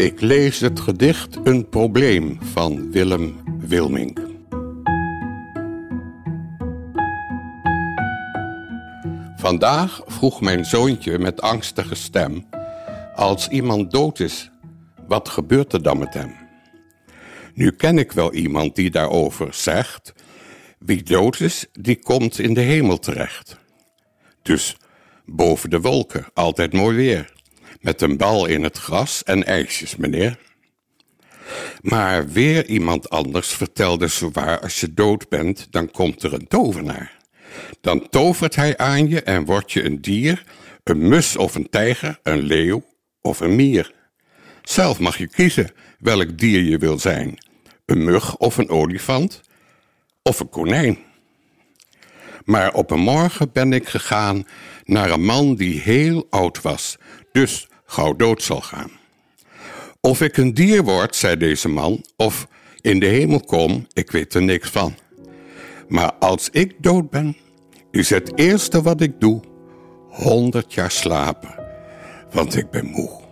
Ik lees het gedicht Een probleem van Willem Wilming. Vandaag vroeg mijn zoontje met angstige stem... als iemand dood is, wat gebeurt er dan met hem? Nu ken ik wel iemand die daarover zegt... wie dood is, die komt in de hemel terecht. Dus boven de wolken, altijd mooi weer. Met een bal in het gras en ijsjes, meneer. Maar weer iemand anders vertelde zowaar als je dood bent, dan komt er een tovenaar. Dan tovert hij aan je en word je een dier, een mus of een tijger, een leeuw of een mier. Zelf mag je kiezen welk dier je wil zijn. Een mug of een olifant of een konijn. Maar op een morgen ben ik gegaan naar een man die heel oud was, dus gauw dood zal gaan. Of ik een dier word, zei deze man, of in de hemel kom, ik weet er niks van. Maar als ik dood ben, is het eerste wat ik doe honderd jaar slapen, want ik ben moe.